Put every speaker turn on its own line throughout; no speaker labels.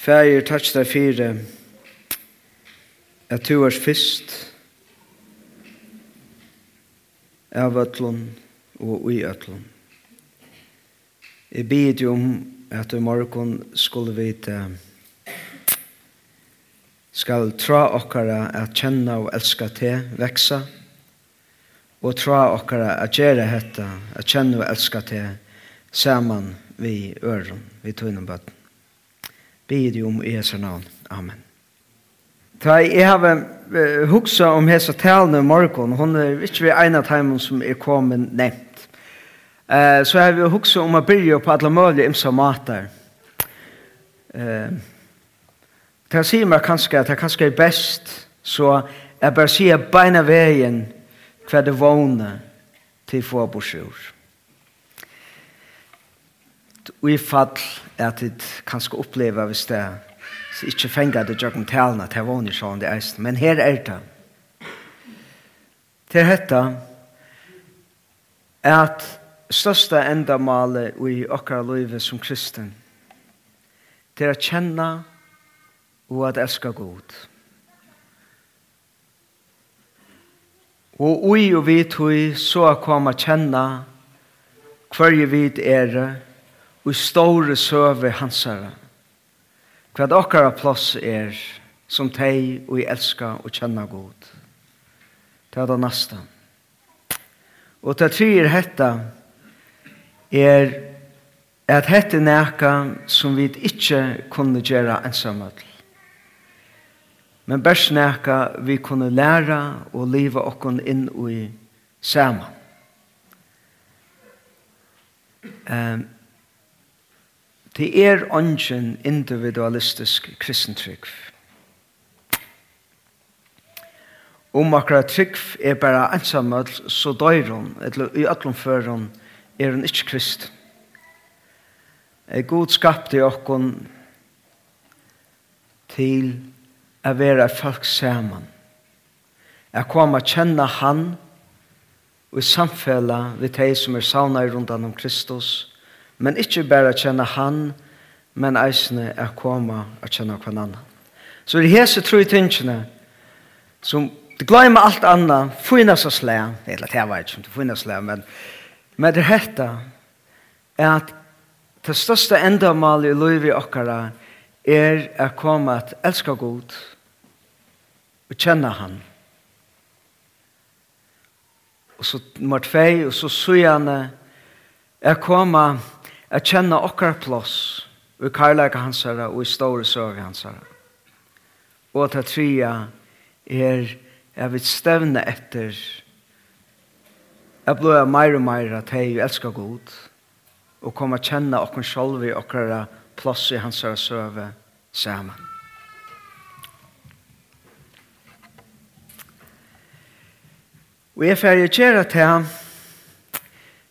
Fægir, takk deg fire, at du er fyrst av ætlun og ui ætlun. Jeg bid jo om at i morgen skulle vite skal tra okkara at kjenna og elska te, veksa, og tra okkara at gjere hetta, at kjenna og elska te, saman vi øren, vi tøynen bøtten. Bid jo om i Jesu navn. Amen. Ta jeg har uh, hugsa om hese talene i morgen. Hun er ikke ved en av timen som er kommet nevnt. Uh, så har vi hugsa om å byrja på alle mulige imsa mater. Uh, ta sier meg kanskje at det kanskje er best, så jeg bare sier beina veien hva det vågner til få borsjord. Og i fall at det kanskje oppleva hvis det så ikke fenger det jøkken talene til vanlig sånn det eisen, men her er det. Til dette er at største endamalet i okra livet som kristen til å kjenne og at elska god. Og ui og vi tog så å komme kjenne hver vi er det og store søve hansara. Hva okkara plass er som teg og i elska og kjenna god. Det er det neste. Og det tredje hetta er at hette næka som vi ikke kunne gjøre ensamhet. Men bærs næka vi kunne læra og liva okkon inn og i saman. Um, Det er ungen individualistisk kristentrygg. Om akkurat trygg er bare ensamhet, så dør hun, eller i øtlom før hun, er hun ikke krist. Er god skapte okkon til å være folk sammen. Jeg kom å kjenne han og i samfellet ved de som er savnet rundt om Kristus, Men ikke bare kjenne han, men eisene er koma og kjenne hver annan. Så det er hese tro i tingene, som du glemmer alt anna, finnes og slæ, eller det var ikke, du finnes slæ, men, men det hette er at det største endamal i livet okkara er å komme at elska god og kjenne han. Og så nummer tvei, og så sujane er å komme at at kjenna okkar plåss i karlæka hans herre og i store søg hans herre. Og ta tria er jeg vil stevne etter jeg blå er meir og meir at hei elskar god og kom a kjenne okkar sjolvi okkar plåss i hans herre søve saman. Og jeg fyrir kjera til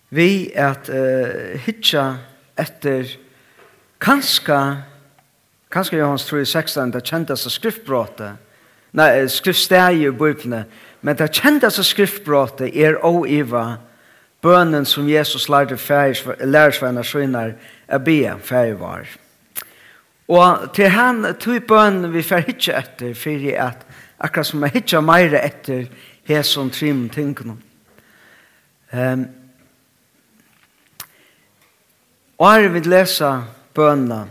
vi at uh, hitja etter kanska kanska Johans 3:16 det kjendas av skriftbråte nei skriftstegi i bøyplene men det kjendas av skriftbråte er å iva bønnen som Jesus lærte lærersvenner skjønner er be færi var. Og til han tog bønnen vi fær hitja etter fyrir at akkurat som jeg hitja meire etter hesson trim tingene um, Og her vil lesa bønene,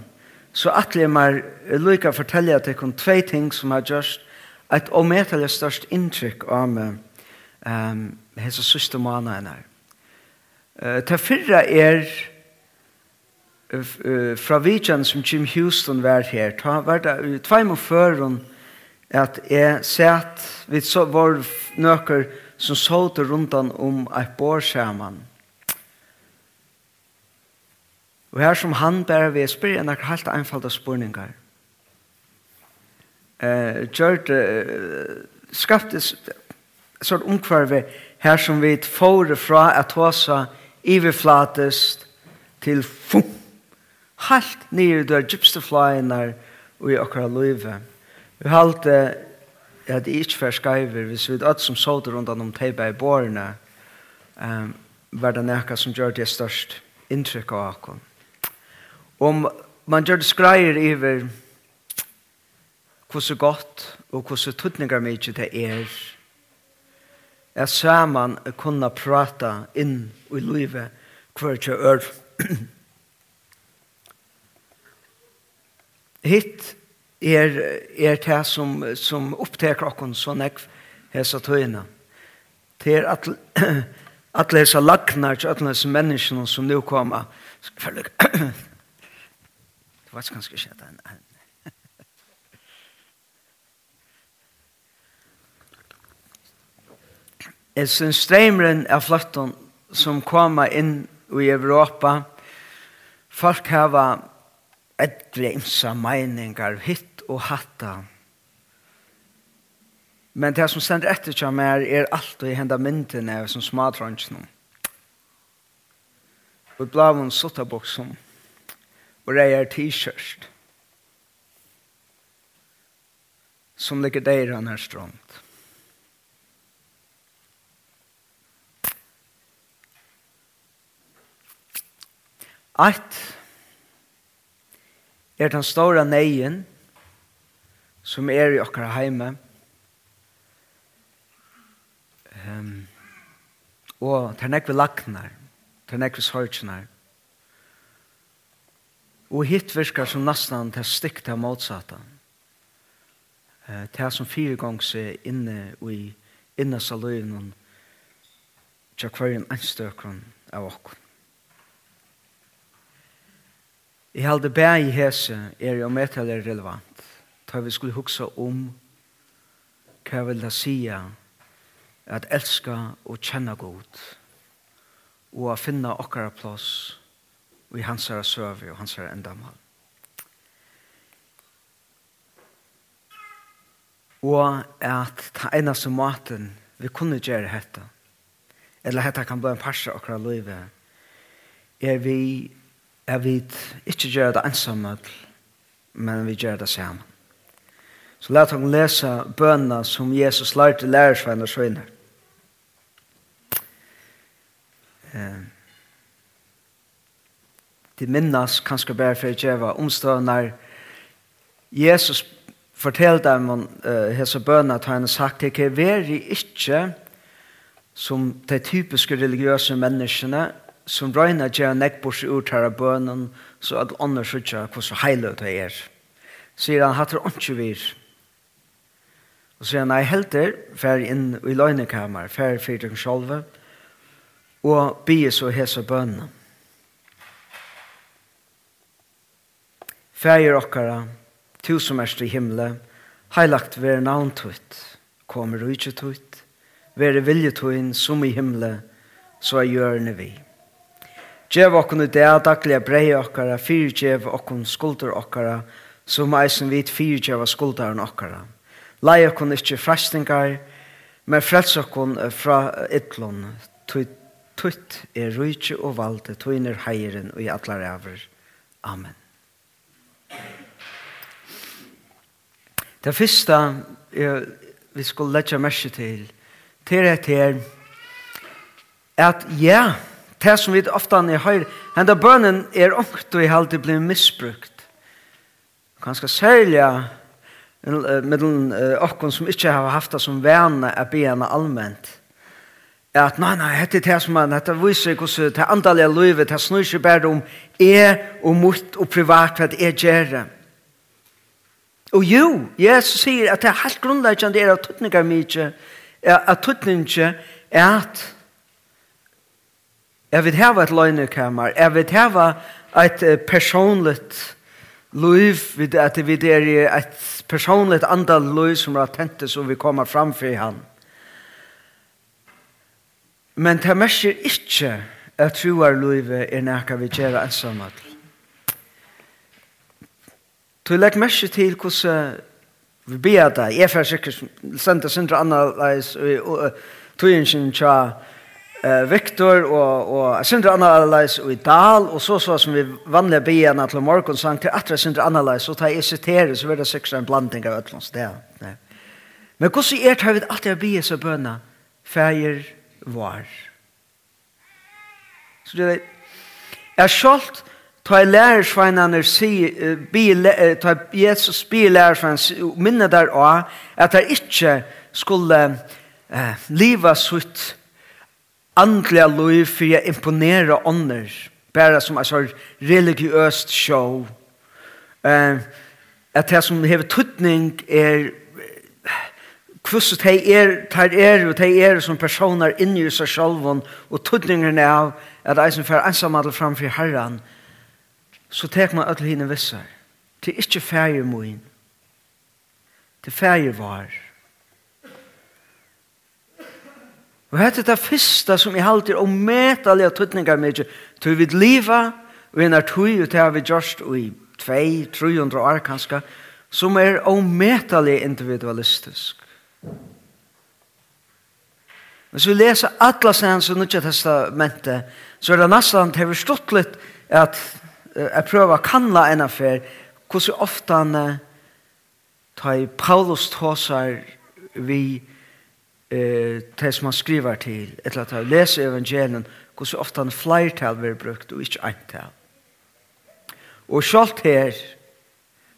så atle jeg meg lykka fortelle at jeg kom tvei ting som har gjort et ometelig størst inntrykk av meg um, hese siste måneden her. Uh, til fyrre er uh, fra vidjan som Jim Houston var her, ta var det i tveim og føren at jeg sett vi så var nøkker som sålte rundt om et bår Og her som han bare vil spørre en akkur helt einfalda spurningar. Eh, Gjørt skapte et sånt omkvarve her som vi får fra at hosa iverflatest til fum. Halt nye der gypsterflyene og i akkurat løyve. Vi halte at det ikke var skaiver hvis vi er som så det rundt om teipa i bårene um, var det nekka som gjør det størst inntrykk av akkurat. Om man gjør det skreier iver hvordan godt og hvordan tøtninger mye det er at saman kunne prate inn i livet hver til ør. Hitt er, er det som, som oppteker oss så nekv hese tøyene. Det er at alle hesa lagnar til alle hesa menneskene som nu kommer. Det var ganske skjedd en en. Jeg synes streimeren av flotten som koma inn i Europa, folk hava et glemsa meiningar, hitt og hatta. Men det som stender etter kja mer er alt vi henda myndene som smadrønnsnum. Og blavun suttaboksen. Og og reier t-shirt. Som ligger der han her strånd. Eit er den store neien som er i okkar heime um, og det er nekve lagnar, det er nekve sorgnar Og hitt virkar som nesten til stikk til motsatta. Til som fire gongs er inne og i inne av løyvnen til hverjen anstøkron av okken. Jeg held det bæg i hese er jo med til relevant. Da vi skulle huksa om hva vil det sia at elska og kjenna god og å finna okkara plass og i hans herre søve og hans er endamal. Og at ta eneste maten vi kunne gjøre dette, eller dette kan bli en parse akkurat løyve, er vi, er vi ikke gjør det ensamme, men vi gjør det sammen. Så la oss lese bønene som Jesus lærte lærersveien og søgner. Eh til minnas kanskje bare for å gjøre omstående Jesus fortell dem om uh, hese bønene at han har sagt det er veri ikke som de typiske religiøse menneskene som røyna gjør nekkbors ut her av bønnen så at ånder hva så heilig det er. Sier han hatt det ikke vir. Og sier han, nei, helter, fer inn i løgnekammer, fer fyrir dem sjolve, og bygge så hese bønnen. Fægir okkara, tu som erst i himle, heilagt ver navn tutt, kommer rujtje tutt, ver vilje tuin som i himle, så er gjørne vi. Gjev okkun i det daglige brei okkara, fyrir gjev okkun skulder okkara, som eisen vit fyrir gjev skuldaren okkara. Lai okkun ikkje frastingar, men frels okkun fra ytlun, tutt er rujtje og valde, tuin er heiren og i atlar ever. Amen. Det første er, vi skulle legge merke til, til det her, at ja, det som vi ofte er høyre, henne bønnen er ångt og i halte blir misbrukt. Ganske særlig med den åkken som ikke har haft det som vene, er bena allmänt at nei, nei, hette det som man, dette viser hvordan det andalige livet, det snur ikke bare om er og mot og privat hva det er gjerne. Og jo, Jesus sier at det er helt grunnleggende er av tøtninger mye, at tøtninger er at jeg vil hava et løgnekammer, jeg vil hava et personligt liv, at vi er et personligt andal liv som er tentet som vi kommer framfor i handen. Men det merker ikke at troarlivet er nækka vi gjør ensamhet. Du legg merke til hvordan vi ber deg. Jeg får sikkert sende sindre annerledes og tog inn sin tja Victor og, og sindre annerledes og i Dal og så så som vi vanlige bena til morgonsang til atre sindre annerledes og tar jeg sitere så blir det sikkert en blanding av et eller annet sted. Men hvordan er det vi alltid har bia seg bøna? Fæger, var. Så det er Jeg skjølt ta i lærersveinene ta Jesus bi i lærersveinene minne der også at jeg ikke skulle eh, liva sutt andlige liv for å imponere ånder bare som en sånn religiøst show eh, at det som hever tuttning er hvordan de er, de er og de er som personer inni i seg selv, og tøtningerne av at eisen fer ensamhet framfor herren så tek man alle henne visser til ikke færger moen til ferie var og dette er det første som jeg halter og metalige tøtninger med til vi liva og en er tøy og til vi gjørst og i 2-300 år kanskje som er ometalig individualistisk. Hvis vi leser alle sen som Nødja testamentet, så er det nesten til vi stått litt at jeg prøver å kanla en affær, hvordan ofte han tar Paulus tåsar vi eh, det som han skriver til, etter at han leser evangelien, hvordan ofte han flertall blir brukt og ikke eintal. Og sjalt her,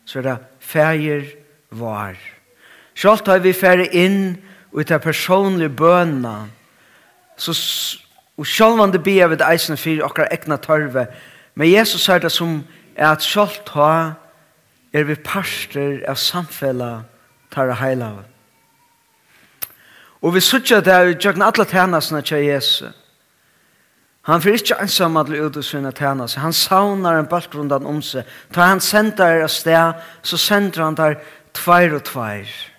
så er det feir var, Sjalt har vi færre inn og ta personlige bønene, Så og sjálvan det bia við eisen fyrir okkar egna tørve. Men Jesus sier det som er at sjalt ha er vi parster av samfella tar heila Og vi sutja det er jøgna alla tænasna til Jesus. Han fyrir ikkje ensam at ut og svinna tænas. Han saunar en balkrundan om seg. Ta han sender er av sted, så sender han der tveir og tveir.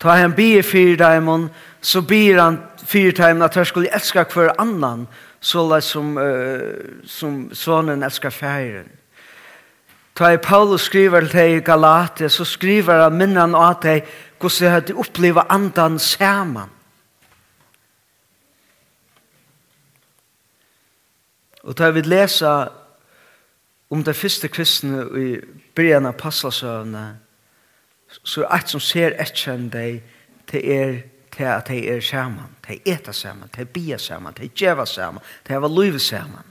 Ta han bier fyrir daimon, så bier han fyrir daimon at han skulle elska hver annan, så la som, uh, som sonen elskar færen. Ta i Paulus skriver til deg i så skriver han minnan av deg hvordan jeg hadde oppleva andan saman. Og da vi lesa om det første kristne i byrjan av Paslasøvnet, så er alt som ser etkjen deg, til er til at de er sammen, de eter sammen, de bier sammen, de djeva sammen, de har livet sammen.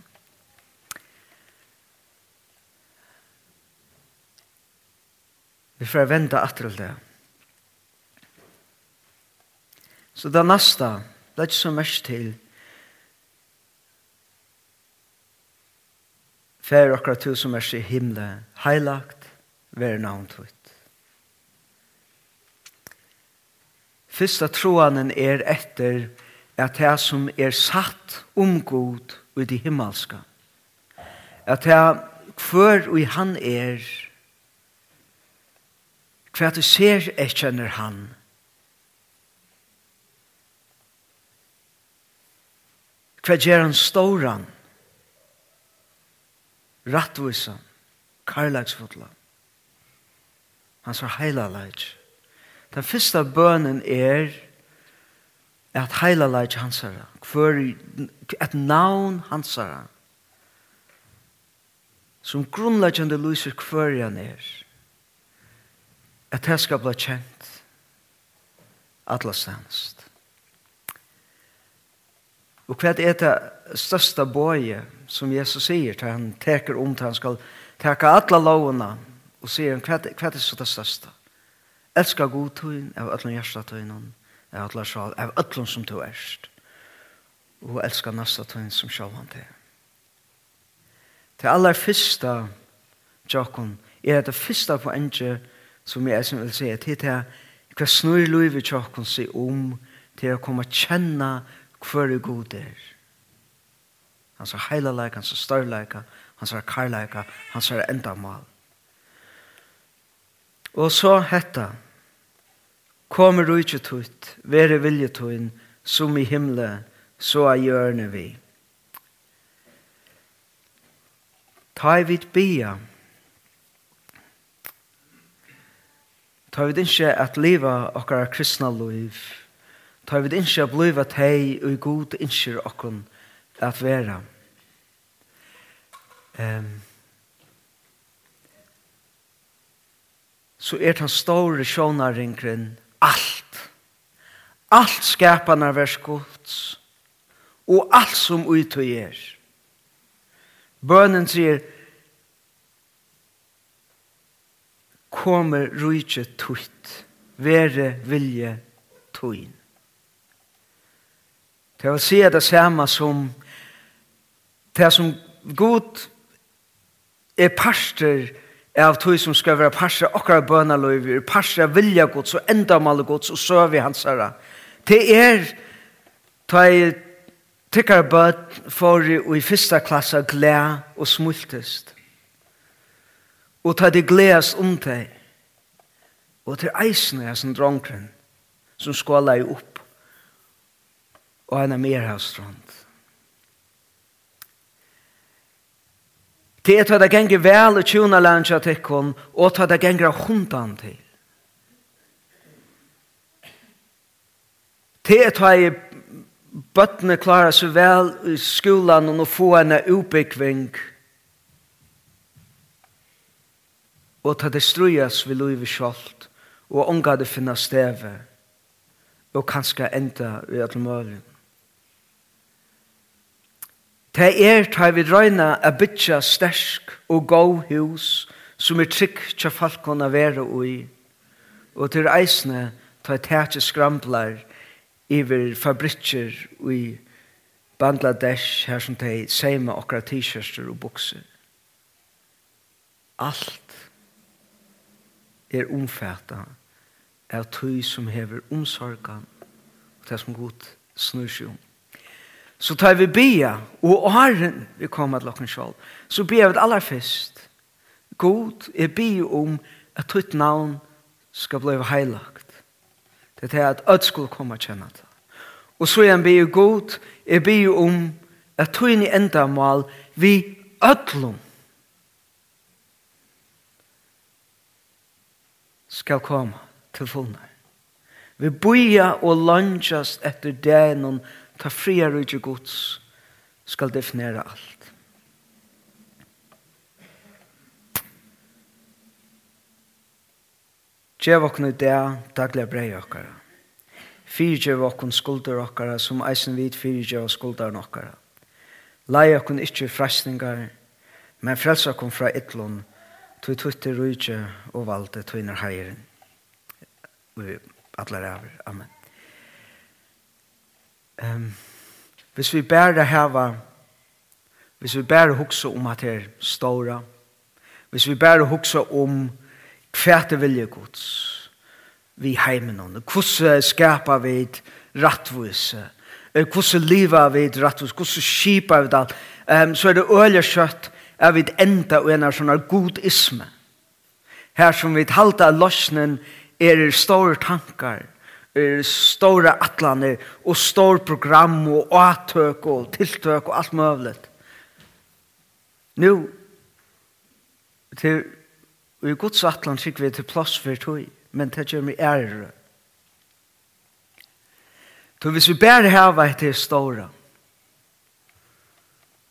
Vi får vente etter det. Så det neste, det er ikke så mest til Fær akkurat til som er i himle, heilagt, vær navn tvitt. Fyrsta troanen er etter at det som er satt om god i det himmelska. At det hver og han er, hver du ser erkjenner han, Hva gjør han ståran? Rattvisan, karlagsfotla. Han sa heila leit Den første bønnen er at heila leik hansara, hver et navn hansara, som grunnleggjande lyser hver han er, at det skal bli kjent. Atlastanst. Og hva er det største bøye som Jesus sier til han teker om til han skal teka atla lovene og sier hva er det største? Elska god tøyen av ætlun hjersta tøyen av ætlun sjal, av ætlun som du erst. Og elska nasta tøyen som sjalvan til. Til aller fyrsta tjokkon er det fyrsta på enge som jeg som vil si at til hva snur luivi tjokkon si om til å komme kjenne hver god er. Hans er heila leika, hans er størleika, hans er karleika, hans er endamal. Og så hetta, Kommer du ikke tutt, vere vilje tuin, som i himle, så er gjørne vi. Ta i vidt bia. Ta i vidt ikke at liva okkar kristna liv. Ta i vidt ikke at bliva tei og god innskir okkar at vera. Um, så er den store sjånaringren alt. Alt skaparna vers gods. Og alt som utøy er. Bønnen sier, kommer rujtje tutt, vere vilje tuin. Det vil si det samme som det som god er parster av tog som skal være parser akkurat bønaløyver, parser vilja gods og endamal gods og søv i hans herre. Det er ta i bøt for og i første klassa gled og smultest. Og ta det gledes om deg. Og til eisene er som dronkren som skåler i opp og han er mer av strand. Det er at det ganger vel og tjona lanja tikkun, og at det ganger hundan til. Det er at bøttene klarer seg vel i skolan og få en utbyggving. og at det strujas vi lov i kjolt, og ånga det finna steve, og kanskje enda i alle mølgen. Det er ta vi røyna a bytja stersk og gau hus som er trygg tja falkona vera ui og til eisne ta i tætje skramplar iver fabrikker ui Bangladesh her som de seima okra t-shirster og bukser. Alt er omfæta av tøy som hever omsorgan og det som god snur seg om. Så tar vi bia, og åren vi kommer til åkken sjål, så bia vi aller først. God er bia om at tutt navn skal bli heilagt. Det er at ødt skulle komme og kjenne det. Og så er han bia god, er bia om at tutt inn i enda mal vi ødlom skal komme til fullnær. Vi bia og lunges etter det noen ta fria rujtje gods skal definera alt. Gjev okkur i det daglige brei okkara. Fyrgjev okkur skulder okkara som eisen vid fyrgjev skuldar okkara. Lai okkur ikkje frasningar, men frels okkur fra ytlun, tui tutti rujtje og valde tuinar heirin. Vi atler av. Amen um, hvis vi bare hava, hvis vi bare huksa om at det er ståra, hvis vi bare huksa om kvæte vilje gods, vi heimen hon, hvordan skapa vi et rattvise, hvordan liva vi et rattvise, hvordan skipa vi det alt, um, så er det øyelig kjøtt er vi enda og en av sånne godisme. Her som vi halta løsnen er store tankar, er stora atlaner og stor program og atøk og tiltøk og alt mulig. Nu, til, og i Guds atlan fikk vi til plass for tog, men det gjør meg ære. Så hvis vi bare har vært til stora,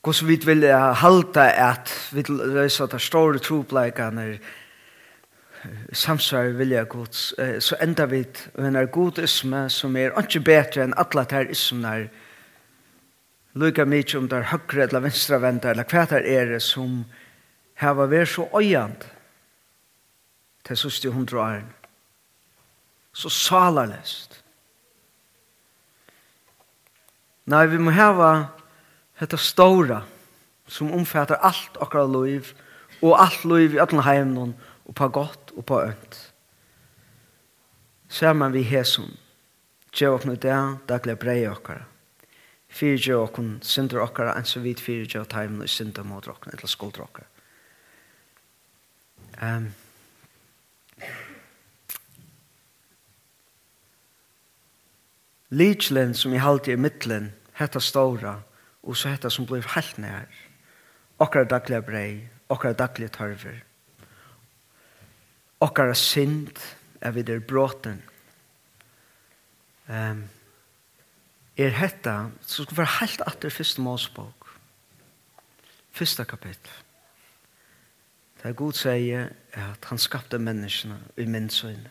hvordan vi vil halda at vi løser det store trobleikene, samsvar vilja Guds, så enda vi en er god isme som er ikke bedre enn alle der ismer lukka mykje om der høyre eller venstre venter eller hva der er som hava vært så øyant til søste hundre åren så salarlest Nei, vi må hava dette stora som omfatter alt akkurat liv og alt liv i alle heimene og på godt og på ønt. Saman vi hesum, djev okna i der daglig brei okkara. Fyrir gjør okkun, synder okkara, enn så vidt fyrir gjør taimen og synder mot okkara, eller skulder okkara. Um, Lidlen som i halte i mittlen, hetta stóra, og så hetta som blir helt nær. Okkara daglige brei, okkara daglige tørver, okkara synd er vi der bråten. Um, er hetta, så skal vi være helt atter første målsbok. Første kapittel. Der Gud sier at han skapte menneskene i minnsøyne.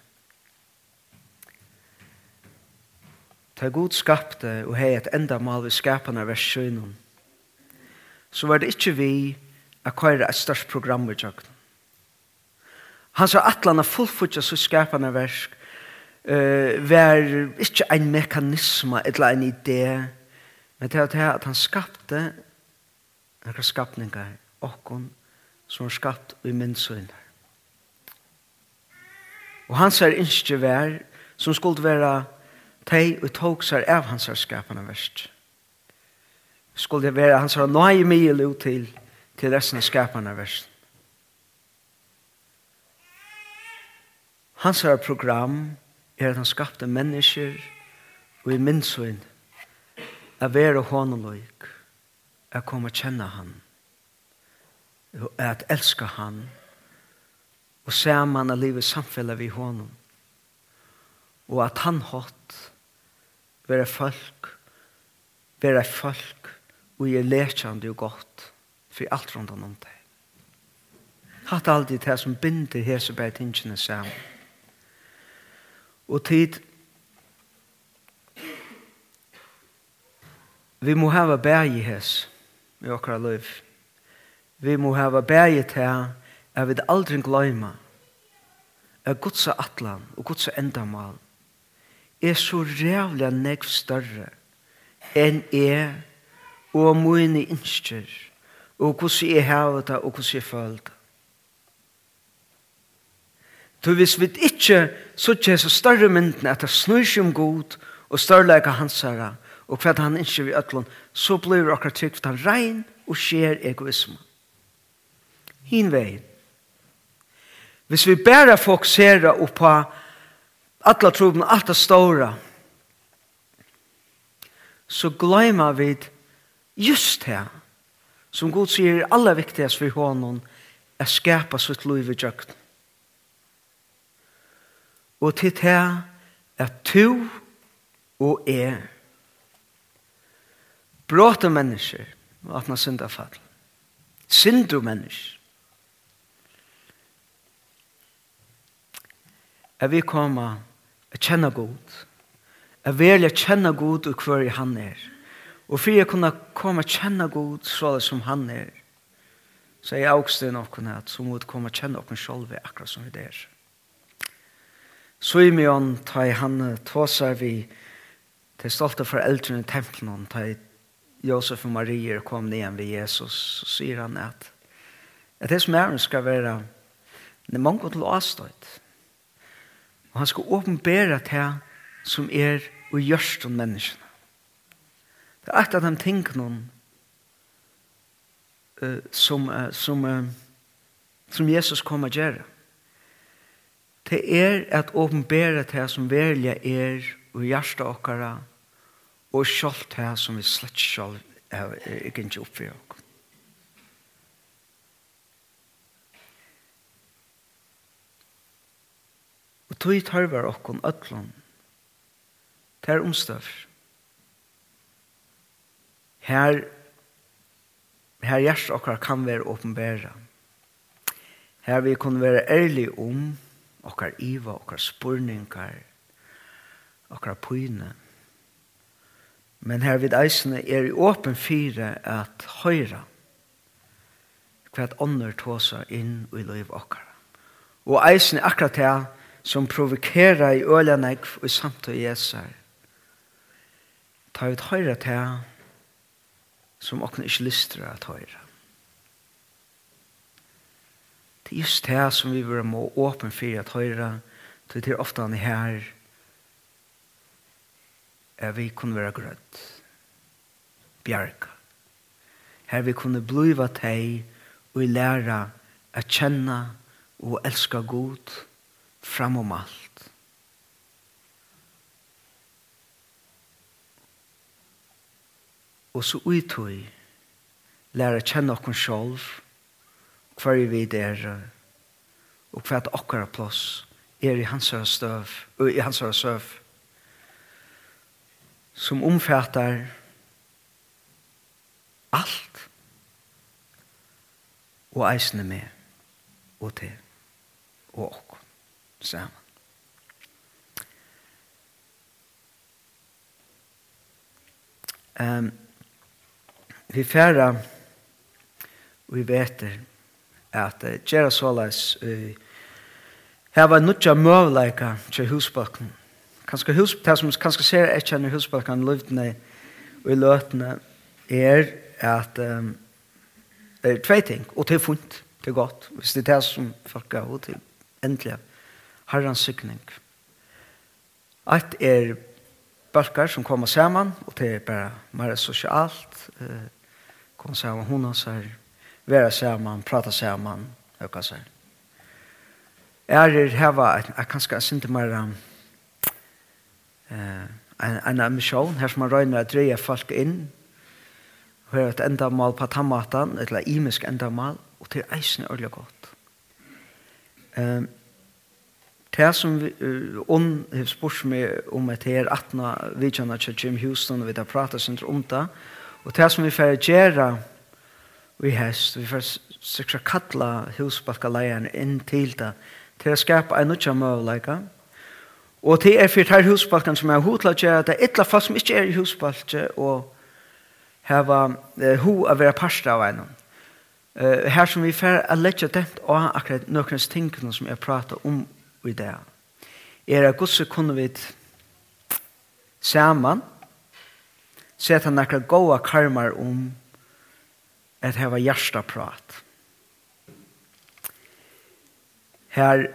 Ta Gud skapte og hei et enda mal vi skapene av versjøynen. Så var det ikke vi a køyre et størst program i tjøkken. Han sa at han har fullfutja så skapande versk uh, var ikke ein mekanisma eller en idé men det er at han skapte noen skapningar okkon som er skapt i myndsøyner. Og han er ikke vær som skulle være teg og tog seg av hans er skapende verst. Skulle det være hans nøye mye til til resten av skapende versk Hans her program er at han skapte mennesker og i minnsøyn er være hånden løyk er komme kjenne han og er at elska han og saman av livet samfellet vi hånden og at han hatt være folk være folk og er lekjande og godt for alt rundt om deg Hatt alltid det som binder hese bætingene sammen Og tid Vi må hava bægi hes i okra liv. Vi må hava bægi til at vi aldri gløyma at Guds atlan og Guds endamal er så rævlig negv større enn er og mine innskjer og hvordan jeg hava det og hvordan jeg føler det. For hvis vi ikke suttje så større mynden at det snur seg om god og størleika hans herre og hva han ikke vil øtlån, så blir akkurat trygg for han rein og skjer egoisme. Hinveien. Hvis vi bare fokuserer på alle troben og alt det store, så glemmer vi just det som Gud sier er aller viktigast for honom er skapa sitt liv i djøkken og til det er to og er. bråte mennesker og at man synder fall. Synder mennesker. At vi kommer at kjenne god. At vi er kjenne god og hver han er. Og for jeg kunne komme at kjenne god så det som han er. Så er jeg også det noen at så må du komme at kjenne oss selv akkurat som vi er. Simeon ta i han tåsar vi til stolte foreldrene i tempelen ta i Josef og Marie kom ned ved Jesus så sier han at at det som er han skal være det er mange til avstøyt og han skal åpenbære til som er og gjørst om menneskene det er et av de tingene uh, som, uh, som, uh, som Jesus kommer til å gjøre det er at åpenbære til som velja er og hjertet okkara og sjalt det som vi slett sjalt er ikke oppfyrir okkara. Og tog tarver okkon ötlun ter omstøv. Her her hjertet okkara kan være åpenbæra. Her vi kan være ærlig om okkar iva, okkar spurningar, okkar pyne. Men her vid eisene er i åpen fire at høyra hvert ånder tåsa inn i liv okkar. Og eisene akkurat det som provokerer i ølenegg og samt og samtøy jesar. Ta ut høyra det som okkar ikke lyster at høyra. Det er just det som vi vil må åpen for at høyre, til det er ofte han er her, er vi kunne være grøtt, bjerga. Her vi kunne bliva teg og læra å kjenne og elska god fram om alt. Og så uttøy læra kjenna okkon sjolv, hver vi der og hver det okkara plås er i hans støv og i hans søv som omfatter alt og eisene med og til og ok sammen. Um, vi færa vi vet det at uh, gjøre såleis uh, her var nødja møvleika til husbakken. Kanskje hus, det som kanskje ser etter enn husbakken løvdene og i løtene er at um, er tve ting, og til funnet, til godt, hvis det er det som folk har hod til, endelig, herrens sykning. Alt er bølgar som kommer sammen, og det er bare mer sosialt, eh, kommer saman hundans her, være sammen, prata sammen, øka seg. Er Ærer heva, jeg kan skal synte mer um, en, en emisjon, her som man røyner at dreie folk inn, og her et endamal på tammatan, et eller imisk endamal, og til eisen er ordentlig godt. Um, Det som on har spurt meg om et her 18 vidtjene til Jim Houston, og vi har pratet sin om det, og det som vi får gjøre vi hest, vi får sikra kalla husbalkaleian inn til det, til å skapa en utja møvleika. Og til er fyrt her husbalkan som er hodla gjer, det er ytla folk som ikke er i husbalk, og heva eh, ho av vera parsta av en. Eh, her som vi fer a letja dent og akkurat nøkrens tingene som jeg prata om i det. Er at gudse kunne vi saman seta nakra goa karmar om um, at hava hjärtaprat. Her,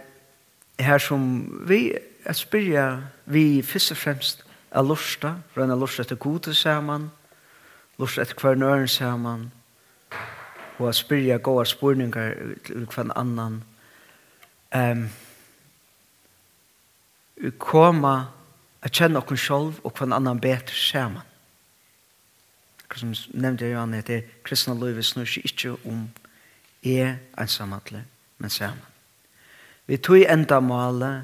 her som vi er spyrja vi fyrst og fremst er lusta, røyna lusta etter gode saman, lusta etter hver nøren saman, og er spyrja gode spurningar til hver annan. Um, vi koma at kjenne okkur sjolv og hver annan betur saman som nevnte jo han heter, kristne løyve snur seg ikke om er ensamadle, men sammen. Vi tog enda målet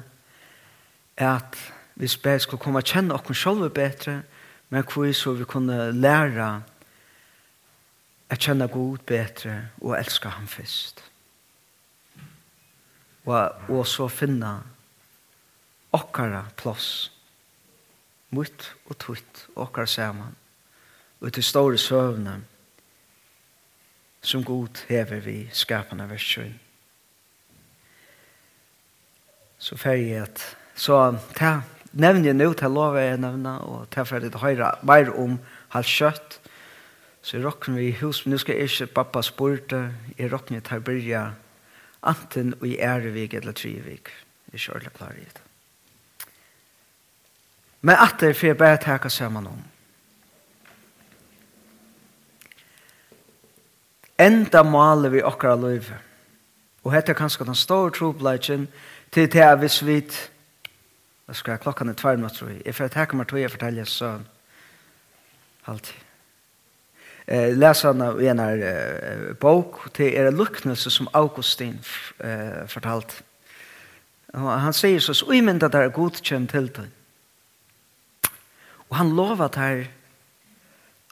at vi spør skulle komme og kjenne oss selv bedre, men hvor så vi kunne lære å kjenne god bedre og elske ham først. Og, og så finne okkara plass, mot og tutt, okkara sammen og til store søvne som god hever vi skapene skapende versjon. Så ferdig at så ta nevner jeg nå til lov jeg nevner og ta ferdig til høyre mer om halv kjøtt så jeg råkner vi i hus men nå skal jeg ikke pappa spørte jeg råkner til å byrja anten og i ærevik eller trivik jeg kjører klar i det men at det er for jeg bare takker sammen om enda male vi okkara løyve. Og hette er kanskje den store trobladjen til det er hvis vi hva skal jeg, klokka er tvær minutter, tror jeg. Jeg får takke meg tog jeg forteller så alltid. Eh, les han av en her eh, bok til er en luknelse som Augustin eh, fortalt. Og han sier så, så umynda der er godkjent til det. Og han lovet her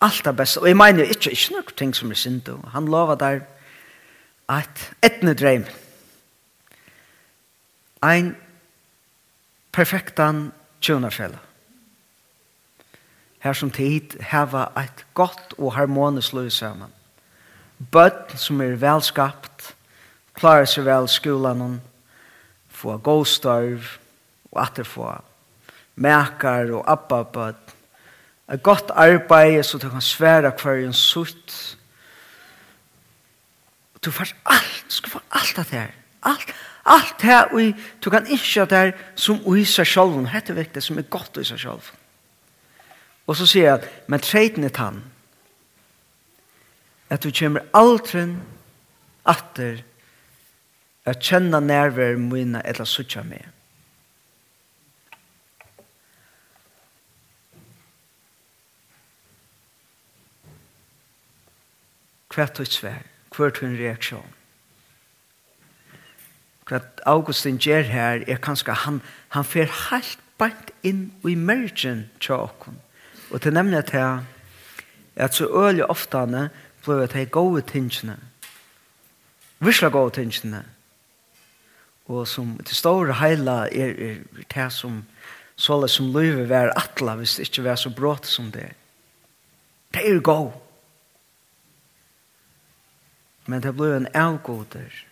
Allt det beste. Og jeg mener ikke, ikke noen ting som er synd. Han lover der at etne dreim. Ein perfektan tjonafella. Her som tid heva et godt og harmonisk løy sammen. Bøtt som er velskapt, klarer seg vel skolan, få god starv, og det få mekar og abba bøtt, Et godt arbeid, så du kan svære hver en sutt. Du får alt, du skal få alt av det her. Alt, alt det her, og du kan ikke det her som i seg selv. Hette vekk det som er godt i seg selv. Og så sier jeg, men treten er tann. At du kommer aldri atter at kjenne nærvær mine eller suttje med. hva tøyt svær, hva tøyt en reaksjon. Hva Augustin gjør her er kanskje han, han fer helt bant inn i mergen til åkken. Og til nemlig at jeg, at så øyelig ofte han ble at jeg gode tingene, virkelig gode tingene, og som til store heila er, er det som såle som løyve være atla hvis det ikke var så brått som det. Det er gode. Men det blir en avgåter.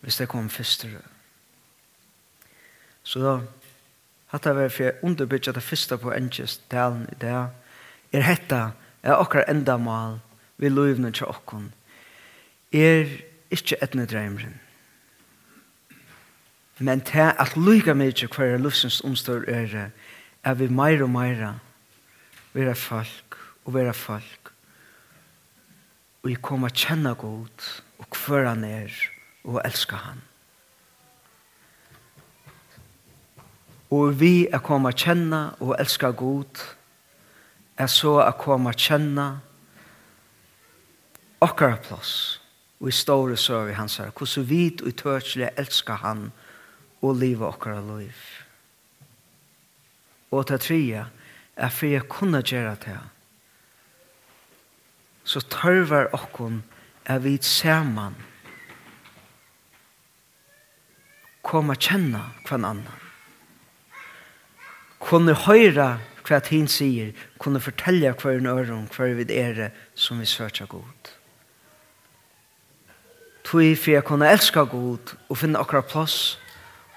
Hvis det kom det. Så da, hatt det var for jeg underbytja det første på enkjøst delen i det. Er hetta, er akkurat enda mal, vi løyvne til okken, Er ikke etne dreimeren. Men til at lyga mykje hver er omstår er, er vi mer og meira, vera folk og vera folk og jeg kommer kjenne godt, og hver han er og elsker han. Og vi er kommer kjenne og elsker godt, er så er kommer kjenne okkar plass og i store søv i hans her hvordan vi og tørselig elsker han og livet okkar liv. Og til tredje er for jeg kunne gjøre det her så tørver okkon er vi saman koma kjenne hver annan. Kunne høyre hva hin sier, kunne fortelle hver en øron, hver vi er som vi søker god. Tui for jeg kunne elska god og finne akkurat plass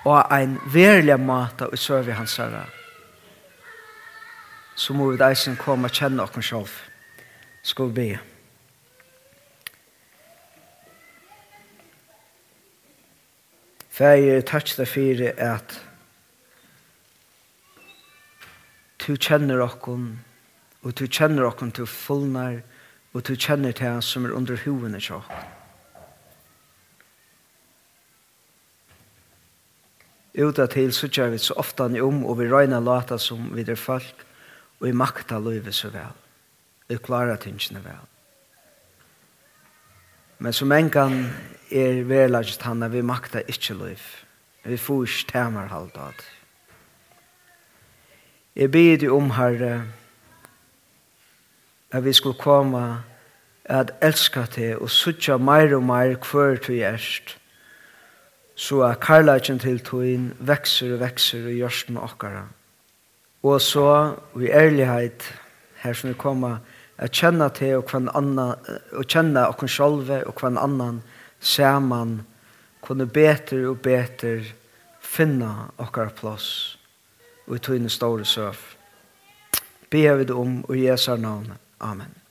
og ein verlig mat og søve hans herre. Så må vi deisen komme og kjenne okra sjolv skulle be. Fægir, takk deg for at du kjenner okkon, og du kjenner okkon til fullnar, og du kjenner til som er under hovene til okkon. Uta til så kjær vi så ofta ni om, og vi røyna lata som vi er folk, og vi makta løyve så vel vi klarer tingene vel. Men som en gang er verlaget han at vi makta ikkje liv. Vi får ikke temer halvt av det. Jeg bid deg om, Herre, at vi skulle komme at elska til og suttja meir og meir hver til gjerst, så at karlagen til togin vekser og vekser og gjørsten okkara. Og så, i ærlighet, her som vi kommer, at kjenne til og hver annan, og kjenne okken sjolve og kvann annan saman kunne beter og beter finna okkar plass og i tøyne store søv. Be hevet om og Jesu navn. Amen.